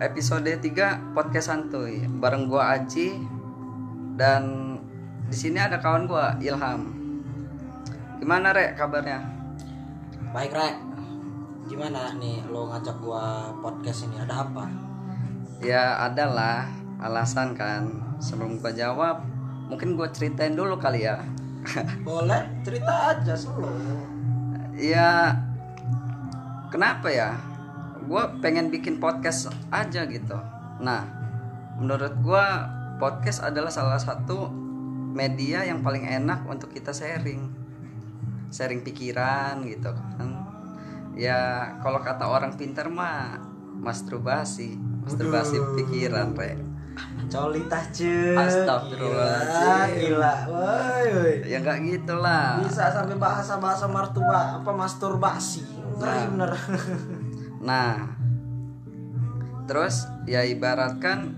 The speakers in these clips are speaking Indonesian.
episode 3 podcast santuy bareng gua Aji dan di sini ada kawan gua Ilham. Gimana rek kabarnya? Baik Rek Gimana nih lo ngajak gua podcast ini ada apa? Ya adalah alasan kan. Sebelum gua jawab, mungkin gua ceritain dulu kali ya. Boleh cerita aja slow ya kenapa ya? Gua pengen bikin podcast aja gitu. Nah, menurut gua podcast adalah salah satu media yang paling enak untuk kita sharing. Sharing pikiran gitu kan. Ya kalau kata orang pintar mah masturbasi, masturbasi pikiran, Rek. Colita cuy Astagfirullahaladzim. Gila. Woi. Ya nggak gitulah. Bisa sampai bahasa-bahasa martuba apa masturbasi Ngeri bener Nah, terus ya ibaratkan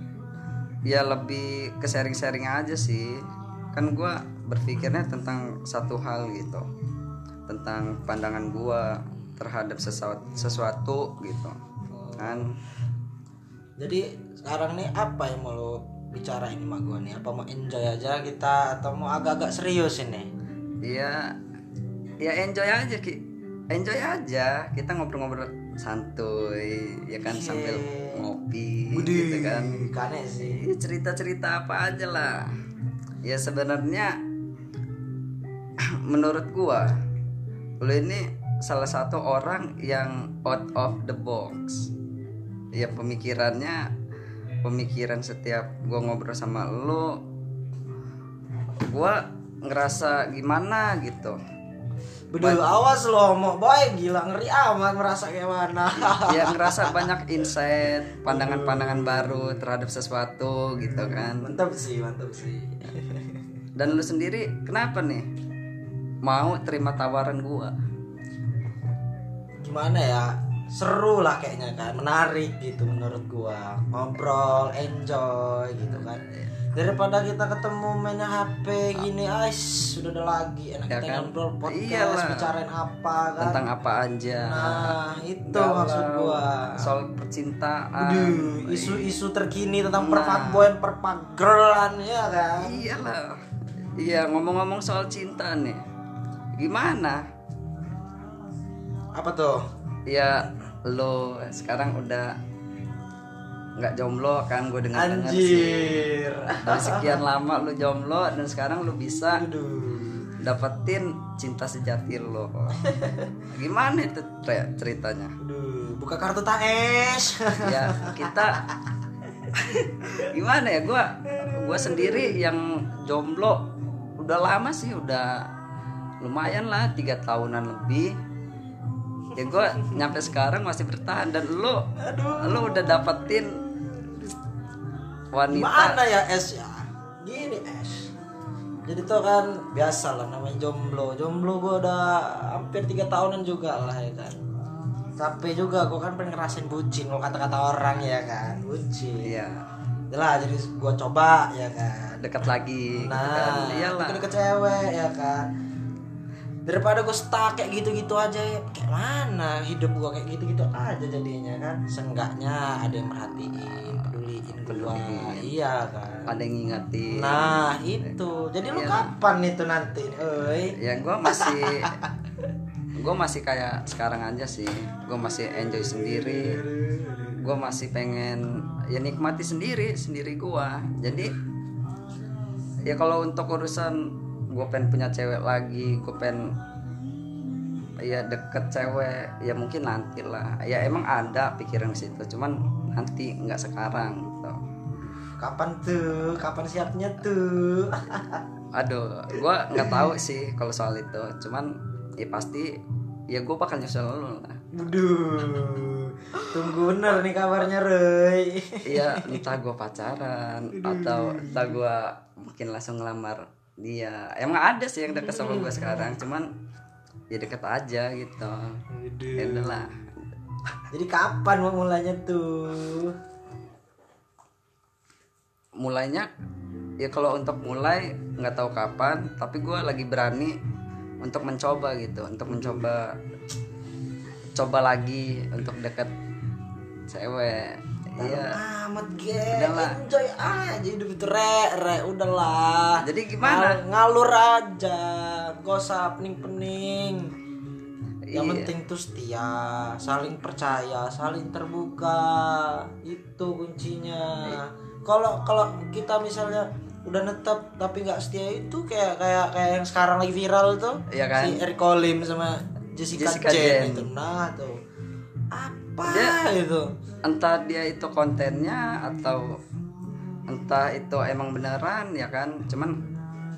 ya lebih ke sharing-sharing aja sih. Kan gua berpikirnya tentang satu hal gitu, tentang pandangan gua terhadap sesuatu, sesuatu gitu. Kan, Jadi sekarang nih apa yang mau lo bicarain sama gua nih? Apa mau enjoy aja kita atau mau agak-agak serius ini? ya ya enjoy aja ki, enjoy aja. Kita ngobrol-ngobrol santuy, ya kan sambil ngopi, gitu kan. Kane sih Iya, cerita-cerita apa aja lah ya sebenarnya menurut gua lu ini salah satu orang yang out of the box ya pemikirannya pemikiran setiap gua ngobrol sama lu gua ngerasa gimana gitu Betul, awas lo mau boy gila ngeri amat merasa kayak mana. ya ngerasa banyak insight pandangan-pandangan baru terhadap sesuatu gitu kan mantap sih, mantap sih. Dan lu sendiri kenapa nih mau terima tawaran gua? Gimana ya? Seru lah kayaknya kan, menarik gitu menurut gua. Ngobrol, enjoy gitu kan. Daripada kita ketemu mainnya HP gini, ais sudah ada lagi enak Ya kita kan? ngobrol podcast, Iyalah. bicarain apa kan. Tentang apa aja? Nah, itu Galau, maksud gua. Soal percintaan. Aduh, isu-isu terkini tentang Nah. perfuckboyan, perpagirlan ya kan. Iyalah. Iya ngomong-ngomong soal cinta nih. Gimana? Apa tuh? Ya lo sekarang udah nggak jomblo kan gue dengar dengar sih dari sekian lama lu jomblo dan sekarang lu bisa Aduh. dapetin cinta sejati lo gimana itu ceritanya? Aduh, buka kartu taes. ya kita gimana ya gua gua sendiri yang jomblo udah lama sih udah lumayan lah tiga tahunan lebih ya gua nyampe sekarang masih bertahan dan lo lo udah dapetin wanita Mana ya es ya? Gini es. Jadi tuh kan biasa lah namanya jomblo. Jomblo gue udah hampir tiga tahunan juga lah ya kan. Capek juga gue kan pengen ngerasain bucin kalau kata-kata orang ya kan bucin. ya Lah jadi gue coba ya kan. dekat lagi gitu kan. Nah, iyalah deket cewek ya kan. Daripada gue stuck kayak gitu-gitu aja ya kayak mana hidup gue kayak gitu-gitu aja jadinya kan. Seenggaknya ada yang merhatiin, peduliin gue. Iya kan. ada yang ngingetin Nah itu Jadi lu Iya. kapan itu nanti Oi ya gue masih gue masih kayak sekarang aja sih gue masih enjoy sendiri gue masih pengen ya nikmati sendiri sendiri gue jadi ya kalau untuk urusan gue pengen punya cewek lagi gue pengen ya deket cewek. Ya mungkin nanti lah ya emang ada pikiran ke situ cuman nanti nggak sekarang gitu. Kapan tuh? Kapan siapnya tuh? Aduh, gua nggak tahu sih kalau soal itu. Cuman ya pasti ya gue bakal nyusul lu lah. Waduh Tunggu bener nih kabarnya Roy. Iya, entah gue pacaran atau entah gue mungkin langsung ngelamar dia. Emang ada sih yang deket sama gue sekarang, cuman ya deket aja gitu. Ya udah lah. Jadi kapan mau mulainya tuh Mulainya ya kalau untuk mulai nggak tahu kapan, tapi gue lagi berani untuk mencoba gitu, untuk mencoba coba lagi untuk deket cewek dalam Iya. amat ge Udahlah. enjoy aja hidup itu re re udahlah Jadi gimana? Ngal- ngalur aja gak usah pening pening yang Iya. penting tuh setia saling percaya saling terbuka itu kuncinya kalau kalau kita misalnya udah netap tapi nggak setia itu kayak kayak kayak yang sekarang lagi viral tuh Iya kan? si Eric Colim sama Jessica, Jessica Jen. itu nah tuh apa Dia- itu? entah dia itu kontennya atau entah itu emang beneran ya kan? Cuman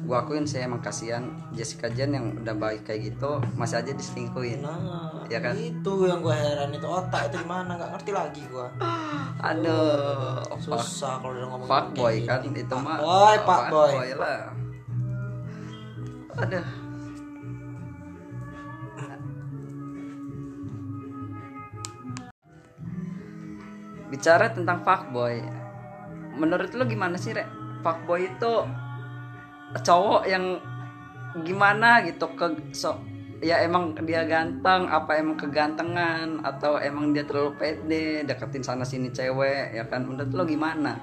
gua akuin sih emang kasihan Jessica Jen yang udah baik kayak gitu masih aja diselingkuhin. Nah Ya kan? itu yang gue heran itu otak itu di mana nggak ngerti lagi gue aduh fuck, susah kalau udah ngomong fuck boy kan? itu mah boy pak boy lah. Aduh bicara tentang fuckboy. Menurut lu gimana sih rek? Fuckboy itu cowok yang gimana gitu? Ke so ya emang dia ganteng apa emang kegantengan atau emang dia terlalu pede deketin sana sini cewek ya kan? Menurut lo gimana?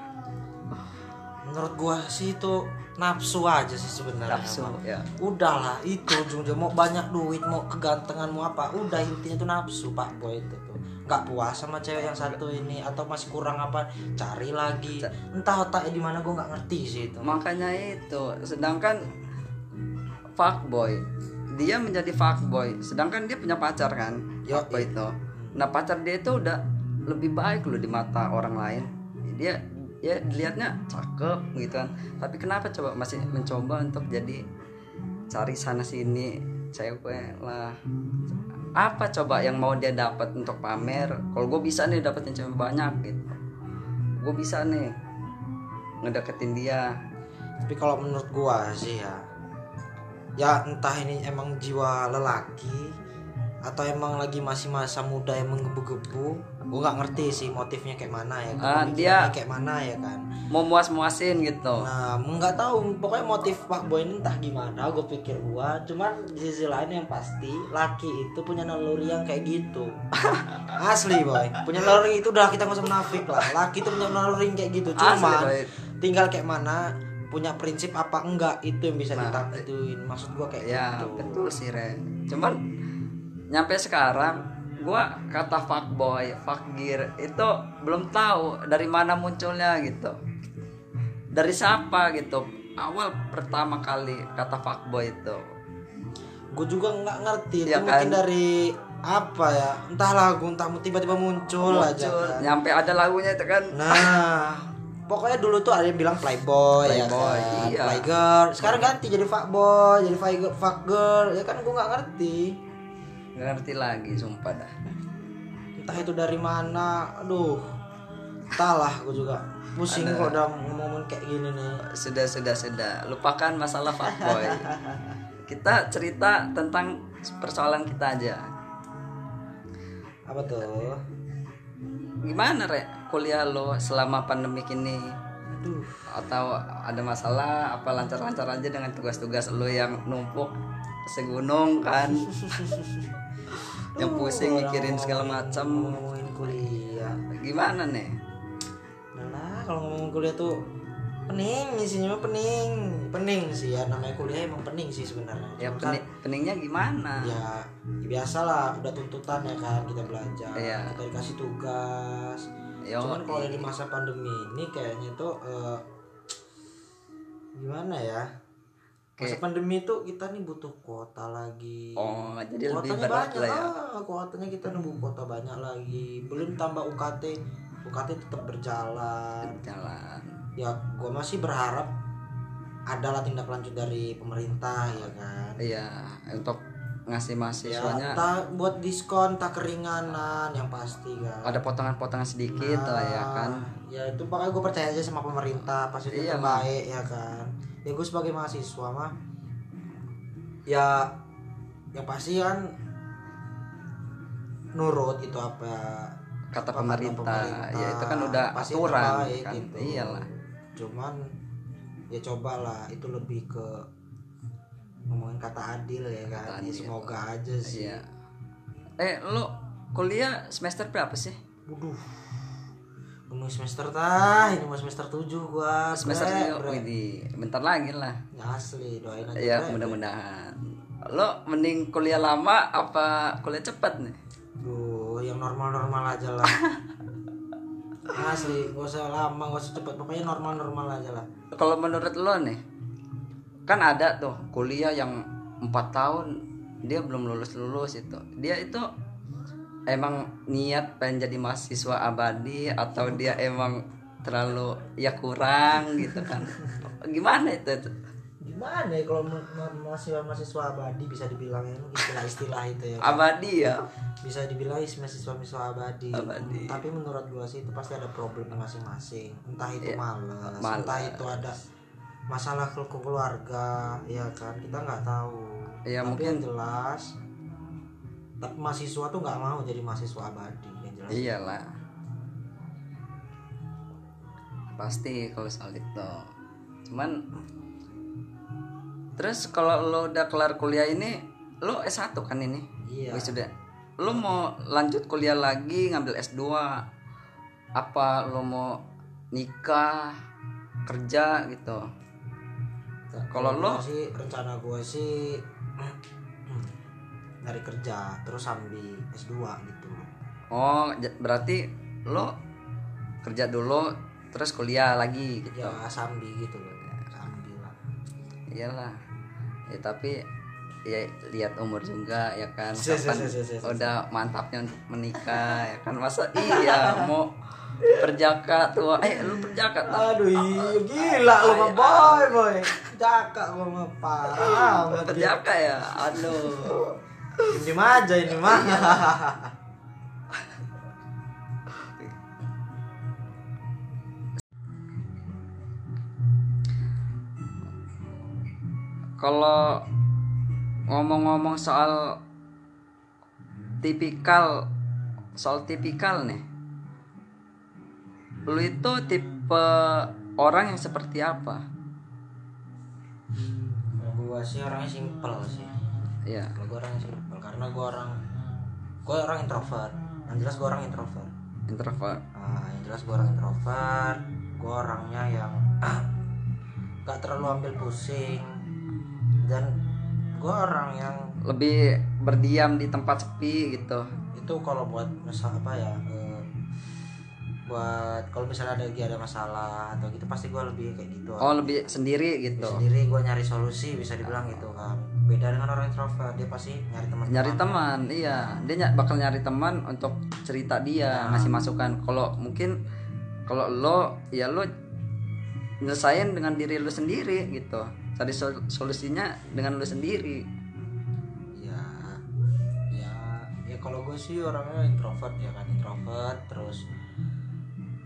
Menurut gua sih itu nafsu aja sih sebenarnya nafsu Bang. ya. Udahlah itu ujung mau banyak duit mau kegantengan mau apa udah intinya tuh nafsu pak boy itu nggak puas sama cewek yang satu ini atau masih kurang apa cari lagi. Entah otaknya di mana gua nggak ngerti sih itu. Makanya itu sedangkan fuckboy dia menjadi fuckboy sedangkan dia punya pacar kan? Yo, fuckboy itu? Nah pacar dia itu udah lebih baik loh di mata orang lain. Dia ya dilihatnya cakep gitu kan. Tapi kenapa coba masih mencoba untuk jadi cari sana sini cewek lah apa coba yang mau dia dapat untuk pamer? Kalau gue bisa nih dapetin cewek banyak gitu. Gue bisa nih ngedeketin dia. Tapi kalau menurut gua sih ya ya entah ini emang jiwa lelaki atau emang lagi masih masa muda yang menggebu-gebu? Gua nggak ngerti sih motifnya kayak mana ya Ah, pemikirannya dia- kayak mana ya kan. mau muas muasin gitu. Nah nggak tahu pokoknya motif pak boy ini entah gimana gue pikir gua. Cuman di sisi lain yang pasti laki itu punya naluri yang kayak gitu. Asli boy. Punya naluri itu udah kita nggak usah munafik lah. Laki itu punya naluri yang kayak gitu. Cuman boy. tinggal kayak mana punya prinsip apa enggak itu yang bisa Nah. kita ituin. Maksud gua kayak ya gitu. betul sih Re. Cuman nyampe sekarang gua kata fuckboy fuckgear itu belum tahu dari mana munculnya gitu. Dari siapa gitu? Awal pertama kali kata fuckboy itu. Gue juga nggak ngerti itu kan? mungkin dari apa ya? Entah lagu entah tiba-tiba muncul, aja muncul kan. nyampe ada lagunya itu kan. Nah pokoknya dulu tuh ada yang bilang playboy, ya Playboy, kan? iya. playgirl sekarang ganti jadi fuckboy jadi fuck- fuckgirl ya kan? Gue nggak ngerti nggak ngerti lagi sumpah dah. Entah itu dari mana aduh. Entahlah gue juga. Pusing kok udah ngomongin kayak gini nih. Sudah sudah sudah. Lupakan masalah fuckboy. Kita cerita tentang persoalan kita aja. Apa tuh? Gimana re kuliah lo selama pandemi ini aduh. Atau ada masalah? Apa lancar-lancar aja dengan tugas-tugas lo yang numpuk segunung kan. Yang pusing mikirin segala macam ngomongin kuliah. Gimana nih Nah kalau ngomong kuliah tuh pening isinya mah pening. Pening sih ya namanya kuliah emang pening sih sebenarnya. Ya Cuma kan, pening, peningnya gimana? Ya, ya biasa lah udah tuntutan ya kan kita belajar Iya. kita dikasih tugas. Yo, cuman kalau dari masa pandemi ini kayaknya tuh eh, gimana ya masa pandemi itu kita nih butuh kuota lagi. Oh jadi lebih kuotanya berat banyak. lah ya. Ah, kuotanya kita nunggu kuota banyak lagi. Belum tambah UKT UKT tetap berjalan. Jalan ya gue masih berharap adalah tindak lanjut dari pemerintah ya kan? Iya untuk ngasih ya mahasiswanya entah buat diskon tak keringanan yang pasti kan? Ada potongan-potongan sedikit lah ya kan? Nah, ya itu pokoknya gue percaya aja sama pemerintah pasti itu Iya, terbaik ya kan ya gue sebagai mahasiswa mah ya yang pasti kan nurut itu apa kata apa pemerintah, pemerintah. ya itu kan udah Pasti aturan terbaik kan gitu. iyalah cuman ya cobalah itu lebih ke ngomongin kata adil ya kan Kata ya, adil. semoga aja sih iya eh lo kuliah semester berapa sih Waduh. Ini semester tah, ini mau semester 7 gua. semester bre. Widih, bentar lagi lah asli, doain aja. ya mudah-mudahan lo mending kuliah lama apa kuliah cepat nih Duh, yang normal-normal aja lah. asli, gak usah lama, gak usah cepet, pokoknya normal-normal aja lah. kalau menurut lo nih kan ada tuh kuliah yang empat tahun dia belum lulus lulus itu dia itu emang niat pengen jadi mahasiswa abadi atau dia emang terlalu ya kurang gitu kan gimana itu Gimana ya kalau ma- ma- mahasiswa mahasiswa abadi bisa dibilang ini istilah istilah itu ya. abadi ya Bisa dibilang is- mahasiswa mahasiswa abadi. Abadi. Tapi menurut gua sih itu pasti ada problemnya masing-masing. Entah itu malas, malas. entah itu ada masalah ke ke keluarga, ya kan kita nggak tahu. Ya, Tapi mungkin- yang jelas, mahasiswa tuh nggak mau jadi mahasiswa abadi. Yang jelas. iyalah pasti kalau soal itu cuman terus kalau lo udah kelar kuliah ini lo S1 kan ini Iya. sudah lo mau lanjut kuliah lagi ngambil S2 apa lo mau nikah kerja gitu Kalau lo? Sih rencana gua sih dari kerja terus sambil S2 gitu. oh berarti lo kerja dulu terus kuliah lagi gitu Ya sambil gitu loh. Sambil lah. iyalah ya tapi ya lihat umur juga ya kan se- kapan se- se- se- se. udah mantapnya untuk menikah ya kan masa iya mau perjaka tua eh lu perjaka tak Aduh iya gila lu mah boy boy. Jaka gua mah parah perjaka ya aduh Ini mah aja ini mah. kalau ngomong-ngomong soal tipikal soal tipikal nih lu itu tipe orang yang seperti apa gua sih orangnya simpel sih. Ya Kalau gua orangnya simpel karena gua orang gua orang introvert. Yang jelas gua orang introvert. introvert. Ah, yang jelas gue orang introvert. Gue orangnya yang gak terlalu ambil pusing. Dan gue orang yang lebih berdiam di tempat sepi gitu. Itu kalau buat masalah apa ya eh, buat kalau misalnya ada lagi ada masalah atau gitu pasti gue lebih kayak gitu. Oh lebih sendiri gitu. Sendiri gue nyari solusi bisa dibilang gitu kan beda dengan orang introvert dia pasti nyari teman nyari teman iya. Dia ny- bakal nyari teman untuk cerita dia ngasih masukan. Kalau mungkin kalau lo ya lo nyelesain dengan diri lo sendiri gitu. Cari sol- solusinya dengan lo sendiri. Ya ya ya kalau gue sih orangnya introvert ya kan introvert. Terus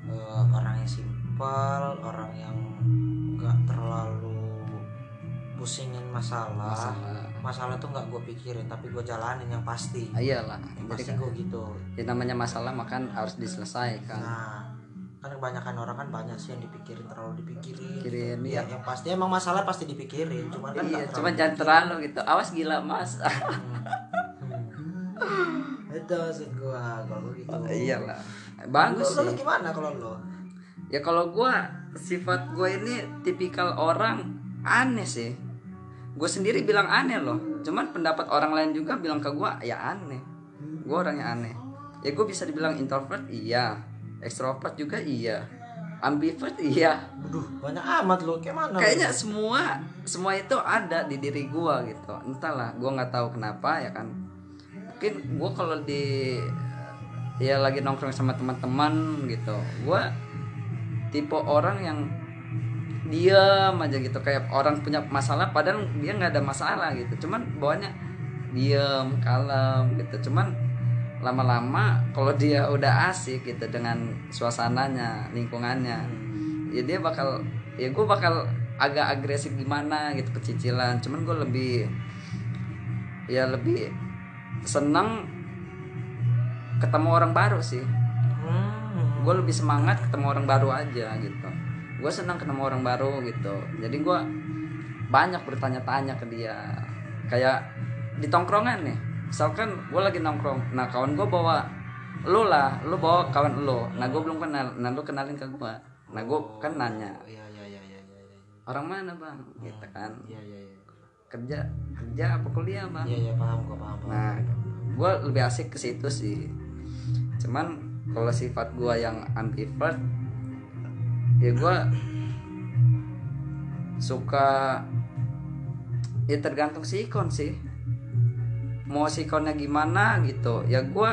eh, orang yang simpel orang yang nggak terlalu pusingin masalah Masalah. masalah, tuh nggak gue pikirin tapi gue jalanin yang pasti. Ah, iyalah. Yang pasti kan gue gitu. ya namanya masalah makan harus diselesaikan. Nah kan kebanyakan orang kan banyak sih yang dipikirin terlalu dipikirin Pikirin, ya, yang pasti emang masalah pasti dipikirin cuman kan iya nggak cuma terlalu jangan terlalu gitu. Awas gila mas. Hmm. itu maksud gua kalau gitu. Iyalah. Lo- bagus lo, lo gimana kalau lo ya kalau gua sifat gue ini tipikal orang aneh sih gue sendiri bilang aneh loh. Cuman pendapat orang lain juga bilang ke gua ya aneh. Gue orangnya aneh. Ya gue bisa dibilang introvert iya. Extrovert juga iya. Ambivert iya. Waduh, banyak amat lo. Kayak mana? lo? kayaknya semua semua itu ada di diri gua gitu. Entahlah gua nggak tahu kenapa ya kan. Mungkin gua kalau di ya lagi nongkrong sama teman-teman gitu gua tipe orang yang diam aja gitu. Kayak orang punya masalah padahal dia nggak ada masalah gitu. Cuman bawahnya diam kalem gitu. Cuman lama-lama kalau dia udah asik gitu dengan suasananya lingkungannya ya dia bakal ya gue bakal agak agresif gimana gitu kecicilan cuman gue lebih ya lebih seneng ketemu orang baru sih. Hmm. gue lebih semangat ketemu orang baru aja gitu gue senang ketemu orang baru gitu. Jadi gue banyak bertanya-tanya ke dia. Kayak di tongkrongan nih misalkan gue lagi nongkrong nah kawan gue bawa lu lah lu bawa kawan lu. Nah gue belum kenal nah lu kenalin ke gue nah gue kan nanya Oh, iya iya iya orang mana bang? Gitu kan. iya iya iya. Kerja kerja apa kuliah bang? Iya iya paham kok paham paham. Nah gue lebih asik ke situ sih. Cuman kalau sifat gue yang ambivert ya gue suka ya tergantung sikon sih. Mau sikonnya gimana gitu ya gue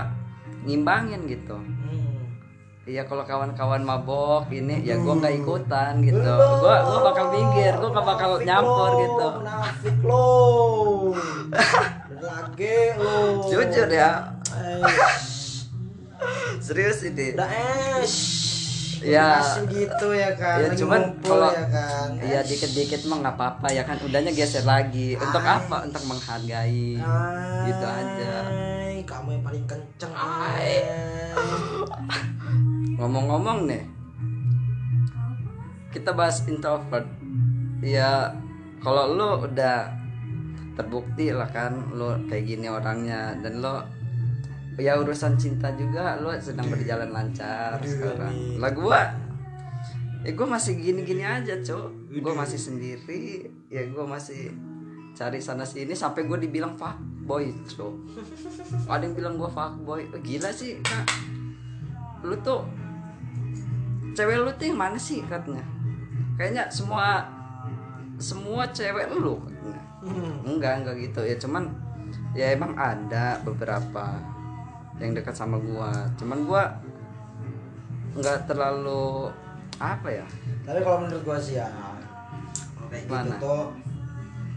ngimbangin gitu. Hmm. Iya kalau kawan-kawan mabok ini ya gue nggak ikutan gitu. Gue gue bakal minggir gue gak bakal nyampur lo, gitu. munafik lo. Lagi lo. Jujur ya. Eish. serius ini. Udah es Ya. Gitu ya kan Ya, cuman kalau- ya kan. Iya dikit-dikit mah nggak apa-apa ya kan udahnya geser lagi. Untuk apa? Untuk menghargai. Gitu aja. Ay, kamu yang paling kenceng ay. ngomong-ngomong nih kita bahas introvert. Ya kalau lu udah terbukti lah kan lu kayak gini orangnya dan lo ya urusan cinta juga. Lu sedang berjalan lancar sekarang. lah gua ya gue masih gini-gini aja cok. Gue masih sendiri. Ya gue masih cari sana sini sampai gue dibilang fuckboy cok. Ada yang bilang gue fuckboy. Eh, gila sih kak. Lu tuh cewek lu tuh yang mana sih katanya? Kayaknya semua semua cewek lu katanya. Enggak enggak gitu. Ya cuman ya emang ada beberapa yang dekat sama gua. Cuman gua nggak terlalu apa ya? Tapi kalau menurut gua sih ya kayak gitu Mana? tuh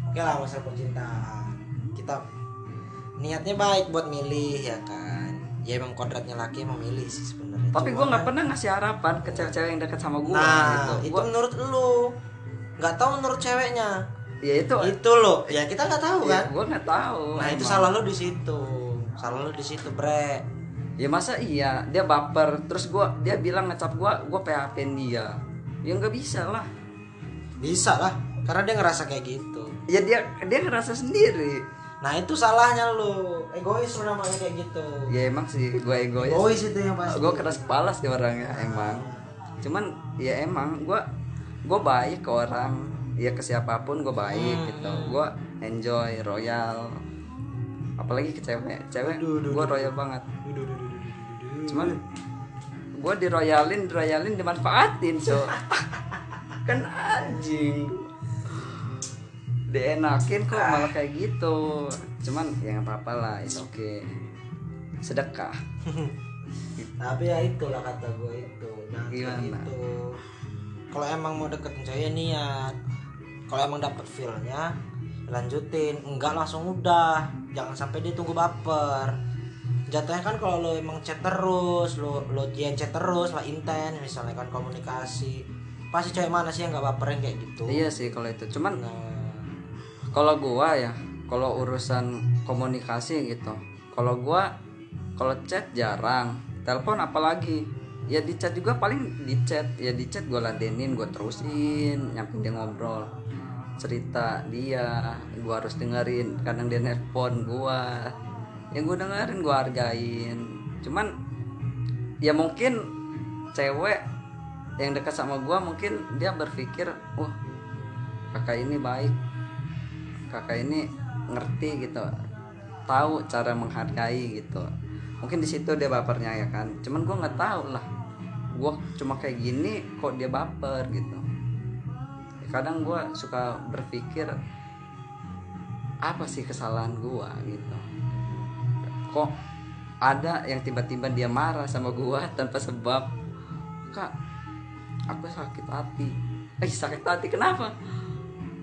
Oke lah masalah percintaan. Kita niatnya baik buat milih ya kan? Ya emang kodratnya laki emang milih sih sebenarnya. Tapi gua nggak kan- pernah ngasih harapan ke cewek-cewek yang dekat sama gua Nah gitu. itu Gua- menurut lu. Nggak tahu menurut ceweknya. Ya itu. Itu loh. Ya kita nggak tahu ya, kan? gua nggak tahu Nah itu emang. salah lu di situ Salah lu di situ bre. Ya masa iya? Dia baper. Terus gua dia bilang ngecap gua gua php dia. Ya nggak bisa lah. Bisa lah Karena dia ngerasa kayak gitu. Ya dia dia ngerasa sendiri. Nah itu salahnya lu. Egois lu namanya kayak gitu. Ya emang sih gua egois. Egois itu yang pasti. Gue keras kepala sih orangnya emang. Cuman ya emang gue gue baik ke orang. Ya ke siapa pun gue baik gitu. gue enjoy royal apalagi ke cewek. Cewek gue royal banget. Cuman gue diroyalin diroyalin dimanfaatin so kan anjing. Dienakin kok malah kayak gitu. Cuman ya nggak apa-apa lah is oke sedekah. Tapi ya itulah kata gue itu. Jangan Gimana? gitu. Kalau emang mau deketin cewek niat. Kalau emang dapet feelnya lanjutin. Enggak langsung udah jangan sampai dia tunggu baper. Jatuhnya kan kalau lo emang chat terus lo lo dia chat terus lah intens misalnya kan komunikasi. Pasti cewek mana sih yang nggak baper yang kayak gitu? Iya sih kalau itu. Cuman nah. kalau gua ya kalau urusan komunikasi gitu kalau gua kalau chat jarang. Telepon apalagi? Ya di chat juga paling di chat ya di chat gua ladenin gua terusin nyampe dia ngobrol cerita dia gua harus dengerin. Kadang dia nelpon gua. Yang gua dengerin gua hargain. Cuman ya mungkin cewek yang dekat sama gua mungkin dia berpikir wah kakak ini baik. Kakak ini ngerti gitu. Tahu cara menghargai gitu. Mungkin di situ dia bapernya ya kan. Cuman gue nggak tahu lah gue cuma kayak gini kok dia baper gitu kadang gue suka berpikir apa sih kesalahan gue gitu. Kok ada yang tiba-tiba dia marah sama gue tanpa sebab? Kak aku sakit hati. Eh sakit hati kenapa?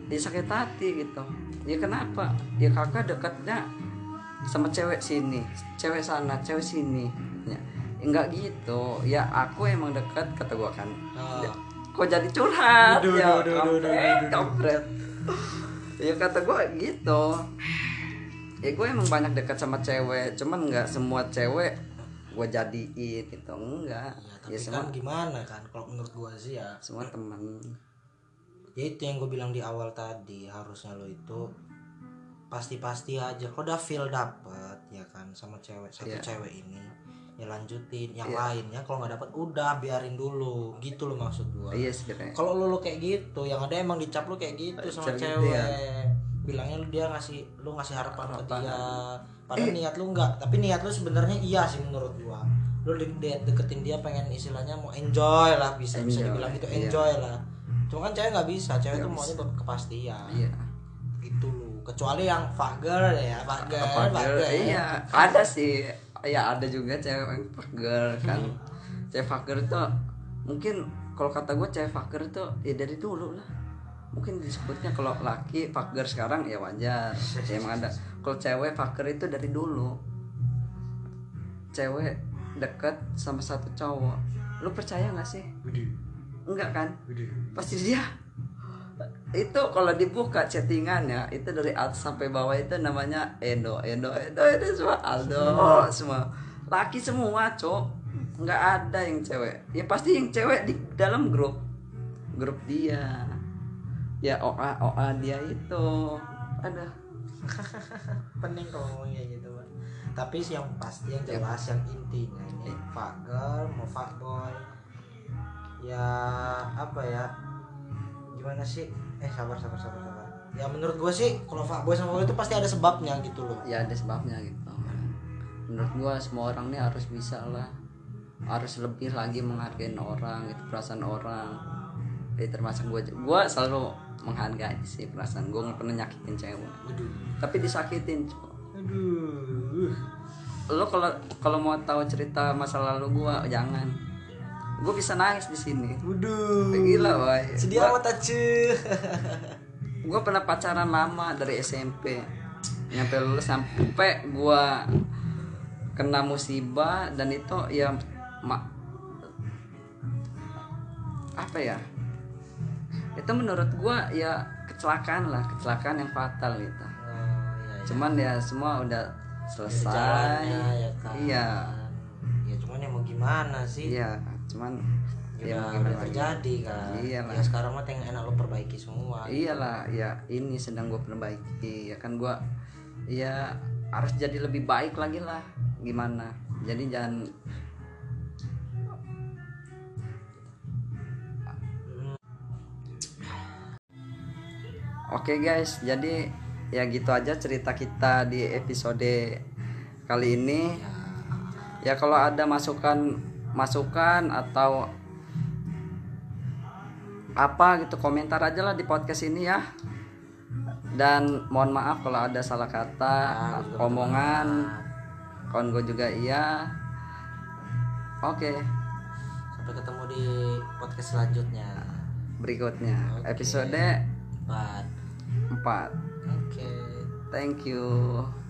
Ya sakit hati gitu. Ya kenapa? Ya kakak dekatnya sama cewek sini cewek sana cewek sini. Ya enggak gitu. Ya aku emang dekat kata gua kan. Ah. Kok jadi curhat? Duh, ya duh, duh, duh, kampret ya kata gua gitu. Ya gue emang banyak dekat sama cewek cuman nggak semua cewek gue jadiin gitu enggak. Ya, ya, tapi semua kan gimana kan kalau menurut gua sih ya. Semua teman ya itu yang gue bilang di awal tadi harusnya lo itu pasti-pasti aja. Kalau udah feel dapet ya kan sama cewek satu Iya. cewek ini ya ya lanjutin yang Iya. lainnya kalau nggak dapat udah biarin dulu. Gitu loh maksud gua. Iya sebenarnya. Kalau lu, lu kayak gitu yang ada emang dicap lu kayak gitu sama gitu cewek. ya. bilangnya lu dia ngasih lu ngasih harapan, ke Harapan. dia. Padahal niat lu enggak tapi niat lu sebenarnya iya sih menurut gua. Lu de- de- deketin dia pengen istilahnya mau enjoy lah bisa bisa Enjoy, dibilang gitu iya. enjoy lah. Cuma kan cewek nggak bisa cewek Nggak tuh maunya bisa. kepastian iya. Gitu lu kecuali yang fager ya fager fager iya. Ada sih ya ada juga cewek yang fager kan. Cewek fager itu mungkin kalau kata gue cewek fager itu ya dari dulu lah. Mungkin disebutnya kalau laki fager sekarang ya wajar. Ya emang ada. Kalau cewek fager itu dari dulu. Cewek deket sama satu cowok. Lu percaya nggak sih? Enggak kan? Pasti dia itu kalau dibuka chattingannya itu dari atas sampai bawah itu namanya Endo. Endo Endo itu semua Aldo semua. laki semua cok. Nggak ada yang cewek. Ya pasti yang cewek di dalam grup. Grup dia. Ya OA OA dia itu. Ada. Pening kalau ngomongnya gitu Bang. tapi sih yang pasti yang jelas yang intinya ini fager mau fuckboy ya apa ya? Gimana sih eh sabar sabar sabar sabar. Ya menurut gue sih kalau fuckboy sama fuckboy itu pasti ada sebabnya gitu loh. Ya ada sebabnya gitu. Menurut gua semua orang nih harus bisa lah. Harus lebih lagi menghargai orang itu perasaan orang. Eh termasuk gua gua selalu menghargai sih perasaan gua nggak pernah nyakitin cewek. Waduh. Tapi disakitin Cok. aduh. Lo kalau kalau mau tahu cerita masa lalu gua jangan gua bisa nangis di sini. Waduh. Gila boy sedih amat aja gue pernah pacaran lama dari SMP nyampe lulus sampai gue kena musibah dan itu ya ma- apa ya? Itu menurut gue ya kecelakaan lah kecelakaan yang fatal gitu. Oh, iya, iya. cuman ya semua udah selesai jalannya ya kan? Iya. Ya cuman ya mau gimana sih? Iya cuman ya, ya terjadi kan? Iya lah. ya sekarang mah yang enak lo perbaiki semua. Iyalah ya ini sedang gue perbaiki ya kan gue ya harus jadi lebih baik lagi lah gimana? Jadi jangan Oke guys, jadi ya gitu aja cerita kita di episode kali ini. Ya kalau ada masukan masukan atau apa gitu komentar aja lah di podcast ini ya. Dan mohon maaf kalau ada salah kata, betul, omongan, kawan gue juga iya. Oke, sampai ketemu di podcast selanjutnya berikutnya Oke. episode Bye. 4. oke Thank you.